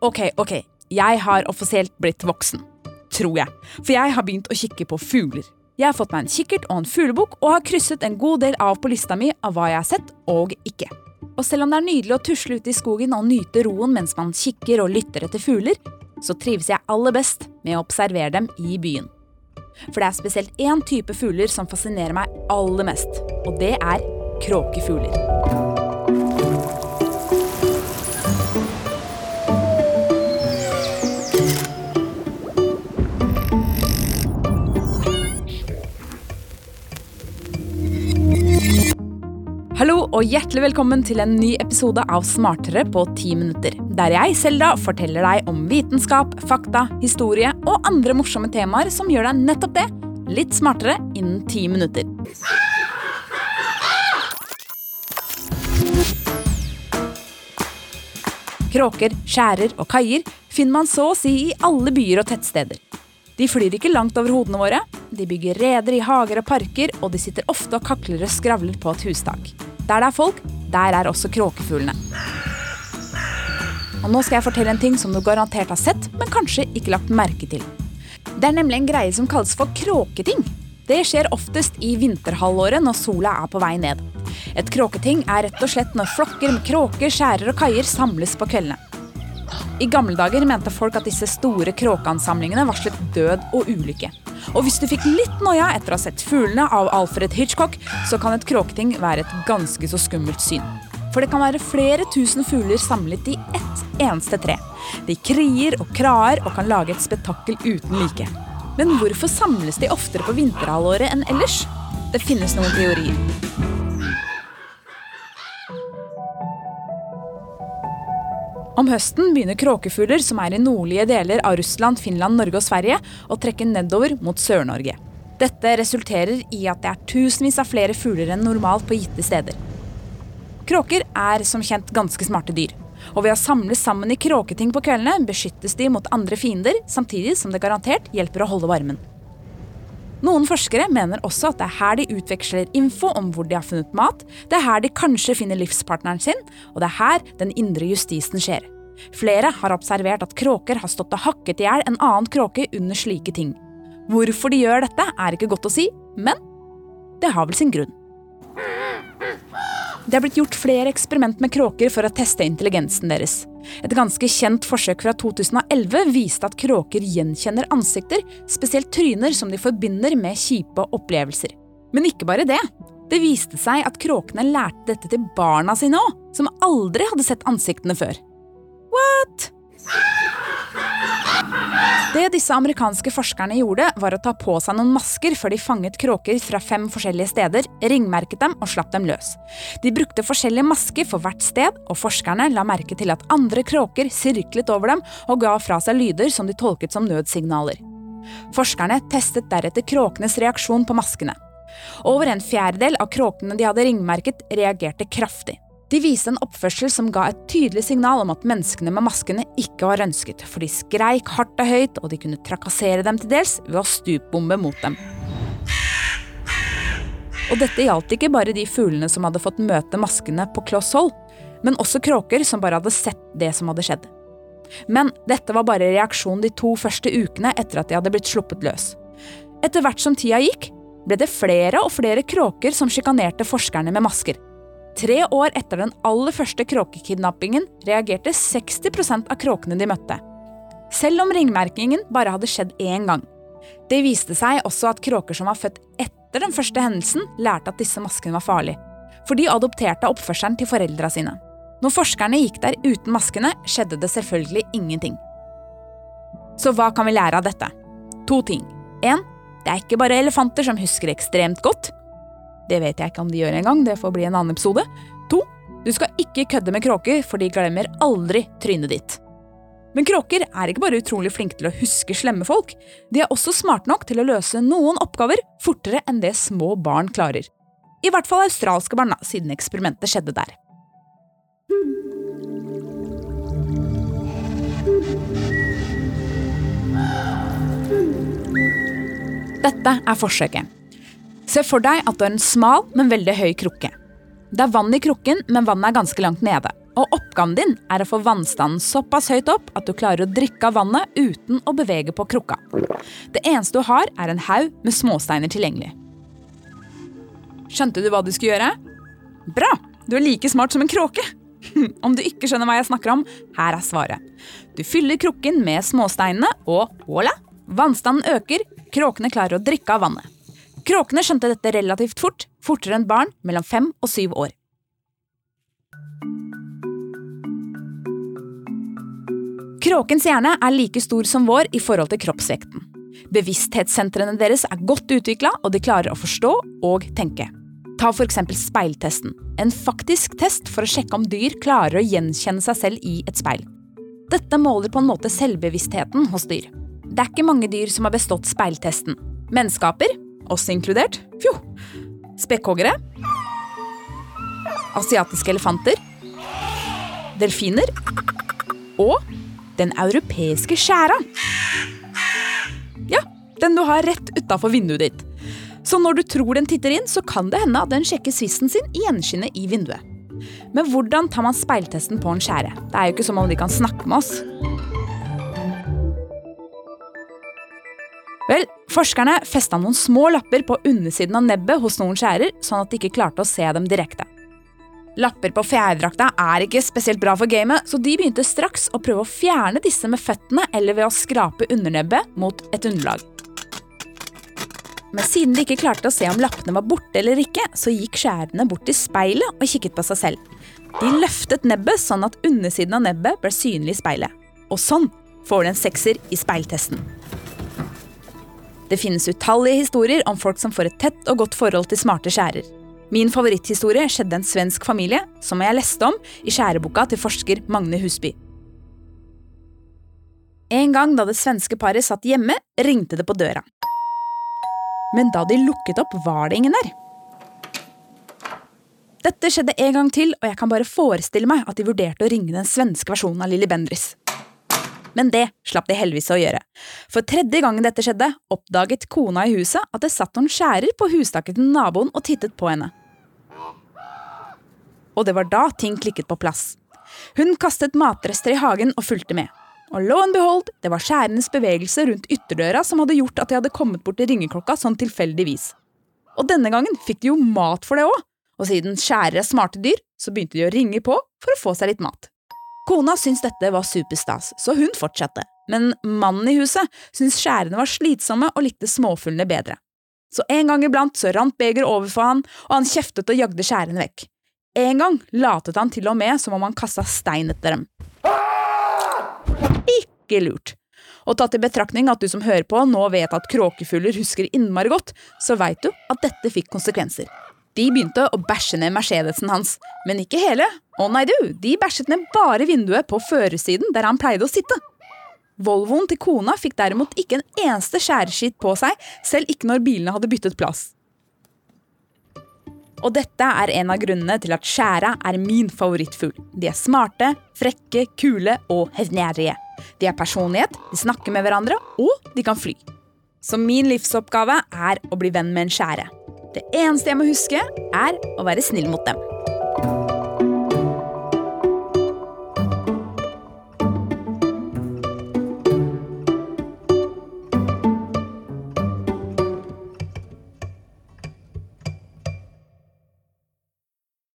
Ok, ok. Jeg har offisielt blitt voksen. Tror jeg. For jeg har begynt å kikke på fugler. Jeg har fått meg en kikkert og en fuglebukk og har krysset en god del av på lista mi av hva jeg har sett og ikke. Og selv om det er nydelig å tusle ut i skogen og nyte roen mens man kikker og lytter etter fugler, så trives jeg aller best med å observere dem i byen. For det er spesielt én type fugler som fascinerer meg aller mest, og det er kråkefugler. Og hjertelig velkommen til en ny episode av Smartere på ti minutter. Der jeg, Selda, forteller deg om vitenskap, fakta, historie og andre morsomme temaer som gjør deg nettopp det litt smartere innen ti minutter. Kråker, skjærer og kaier finner man så å si i alle byer og tettsteder. De flyr ikke langt over hodene våre, de bygger reder i hager og parker, og de sitter ofte og kakler og skravler på et hustak. Der det er folk, der er også kråkefuglene. Og nå skal jeg fortelle en ting som du garantert har sett, men kanskje ikke lagt merke til. Det er nemlig en greie som kalles for kråketing. Det skjer oftest i vinterhalvåret når sola er på vei ned. Et kråketing er rett og slett når flokker med kråker, skjærer og kaier samles på kveldene. I gamle dager mente folk at disse store kråkeansamlingene varslet død og ulykke. Og hvis du fikk litt noia etter å ha sett fuglene av Alfred Hitchcock, så kan et kråketing være et ganske så skummelt syn. For det kan være flere tusen fugler samlet i ett eneste tre. De krier og kraer og kan lage et spetakkel uten like. Men hvorfor samles de oftere på vinterhalvåret enn ellers? Det finnes noen teorier. Om høsten begynner kråkefugler som er i nordlige deler av Russland, Finland, Norge og Sverige, å trekke nedover mot Sør-Norge. Dette resulterer i at det er tusenvis av flere fugler enn normalt på gitte steder. Kråker er som kjent ganske smarte dyr. Og ved å samles sammen i kråketing på kveldene beskyttes de mot andre fiender, samtidig som det garantert hjelper å holde varmen. Noen forskere mener også at det er her de utveksler info om hvor de har funnet mat, det er her de kanskje finner livspartneren sin, og det er her den indre justisen skjer. Flere har observert at kråker har stått og hakket i hjel en annen kråke under slike ting. Hvorfor de gjør dette, er ikke godt å si, men det har vel sin grunn. Det er blitt gjort flere eksperiment med kråker for å teste intelligensen deres. Et ganske kjent forsøk fra 2011 viste at kråker gjenkjenner ansikter, spesielt tryner som de forbinder med kjipe opplevelser. Men ikke bare det. Det viste seg at kråkene lærte dette til barna sine òg, som aldri hadde sett ansiktene før. What? Det disse amerikanske forskerne gjorde, var å ta på seg noen masker før de fanget kråker fra fem forskjellige steder, ringmerket dem og slapp dem løs. De brukte forskjellige masker for hvert sted, og forskerne la merke til at andre kråker sirklet over dem og ga fra seg lyder som de tolket som nødsignaler. Forskerne testet deretter kråkenes reaksjon på maskene. Over en fjerdedel av kråkene de hadde ringmerket, reagerte kraftig. De viste en oppførsel som ga et tydelig signal om at menneskene med maskene ikke var ønsket, for de skreik hardt og høyt, og de kunne trakassere dem til dels ved å stupbombe mot dem. Og dette gjaldt ikke bare de fuglene som hadde fått møte maskene på kloss hold, men også kråker som bare hadde sett det som hadde skjedd. Men dette var bare reaksjonen de to første ukene etter at de hadde blitt sluppet løs. Etter hvert som tida gikk, ble det flere og flere kråker som sjikanerte forskerne med masker. Tre år etter den aller første kråkekidnappingen reagerte 60% av kråkene de møtte. Selv om ringmerkingen bare hadde skjedd én gang. Det viste seg også at kråker som var født etter den første hendelsen, lærte at disse maskene var farlige. For de adopterte oppførselen til foreldra sine. Når forskerne gikk der uten maskene, skjedde det selvfølgelig ingenting. Så hva kan vi lære av dette? To ting. En, det er ikke bare elefanter som husker ekstremt godt. Det vet jeg ikke om de gjør engang, det får bli en annen episode. To, du skal ikke kødde med kråker, for de glemmer aldri trynet ditt. Men kråker er ikke bare utrolig flinke til å huske slemme folk, de er også smarte nok til å løse noen oppgaver fortere enn det små barn klarer. I hvert fall australske barn, siden eksperimentet skjedde der. Dette er forsøket. Se for deg at du har en smal, men veldig høy krukke. Det er vann i krukken, men vannet er ganske langt nede. Og oppgaven din er å få vannstanden såpass høyt opp at du klarer å drikke av vannet uten å bevege på krukka. Det eneste du har, er en haug med småsteiner tilgjengelig. Skjønte du hva du skulle gjøre? Bra! Du er like smart som en kråke. Om du ikke skjønner hva jeg snakker om, her er svaret. Du fyller krukken med småsteinene, og voilà! Vannstanden øker, kråkene klarer å drikke av vannet. Kråkene skjønte dette relativt fort, fortere enn barn mellom fem og syv år. Kråkens hjerne er like stor som vår i forhold til kroppsvekten. Bevissthetssentrene deres er godt utvikla, og de klarer å forstå og tenke. Ta f.eks. speiltesten, en faktisk test for å sjekke om dyr klarer å gjenkjenne seg selv i et speil. Dette måler på en måte selvbevisstheten hos dyr. Det er ikke mange dyr som har bestått speiltesten. Menneskaper, oss inkludert, fjo. Spekkhoggere. Asiatiske elefanter. Delfiner. Og den europeiske skjæra. Ja, den du har rett utafor vinduet ditt. Så når du tror den titter inn, så kan det hende at den sjekker svissen sin i gjenskinnet i vinduet. Men hvordan tar man speiltesten på en skjære? Det er jo ikke som om de kan snakke med oss. Vel, Forskerne festa noen små lapper på undersiden av nebbet hos noen skjærer, sånn at de ikke klarte å se dem direkte. Lapper på fjærdrakta er ikke spesielt bra for gamet, så de begynte straks å prøve å fjerne disse med føttene eller ved å skrape undernebbet mot et underlag. Men siden de ikke klarte å se om lappene var borte eller ikke, så gikk skjærene bort til speilet og kikket på seg selv. De løftet nebbet sånn at undersiden av nebbet ble synlig i speilet. Og sånn får du en sekser i speiltesten. Det finnes utallige historier om folk som får et tett og godt forhold til smarte skjærer. Min favoritthistorie skjedde en svensk familie, som jeg leste om i skjæreboka til forsker Magne Husby. En gang da det svenske paret satt hjemme, ringte det på døra men da de lukket opp, var det ingen der. Dette skjedde en gang til, og jeg kan bare forestille meg at de vurderte å ringe den svenske versjonen av Lilly Bendriss. Men det slapp de heldigvis å gjøre. For tredje gangen dette skjedde, oppdaget kona i huset at det satt noen skjærer på hustaket til naboen og tittet på henne. Og det var da ting klikket på plass. Hun kastet matrester i hagen og fulgte med. Og lo and behold, det var skjærenes bevegelse rundt ytterdøra som hadde gjort at de hadde kommet bort til ringeklokka sånn tilfeldigvis. Og denne gangen fikk de jo mat for det òg, og siden skjærer er smarte dyr, så begynte de å ringe på for å få seg litt mat. Kona syntes dette var superstas, så hun fortsatte, men mannen i huset syntes skjærene var slitsomme og likte småfuglene bedre. Så en gang iblant så rant begeret over for han, og han kjeftet og jagde skjærene vekk. En gang latet han til og med som om han kasta stein etter dem ikke lurt. Og tatt i betraktning at du som hører på nå vet at kråkefugler husker innmari godt, så veit du at dette fikk konsekvenser. De begynte å bæsje ned Mercedesen hans, men ikke hele. Å nei du, de bæsjet ned bare vinduet på førersiden der han pleide å sitte. Volvoen til kona fikk derimot ikke en eneste skjæreskitt på seg, selv ikke når bilene hadde byttet plass. Og dette er en av grunnene til at skjæra er min favorittfugl. De er smarte, frekke, kule og hevngjerrige. De har personlighet, de snakker med hverandre, og de kan fly. Så min livsoppgave er å bli venn med en skjære. Det eneste jeg må huske, er å være snill mot dem.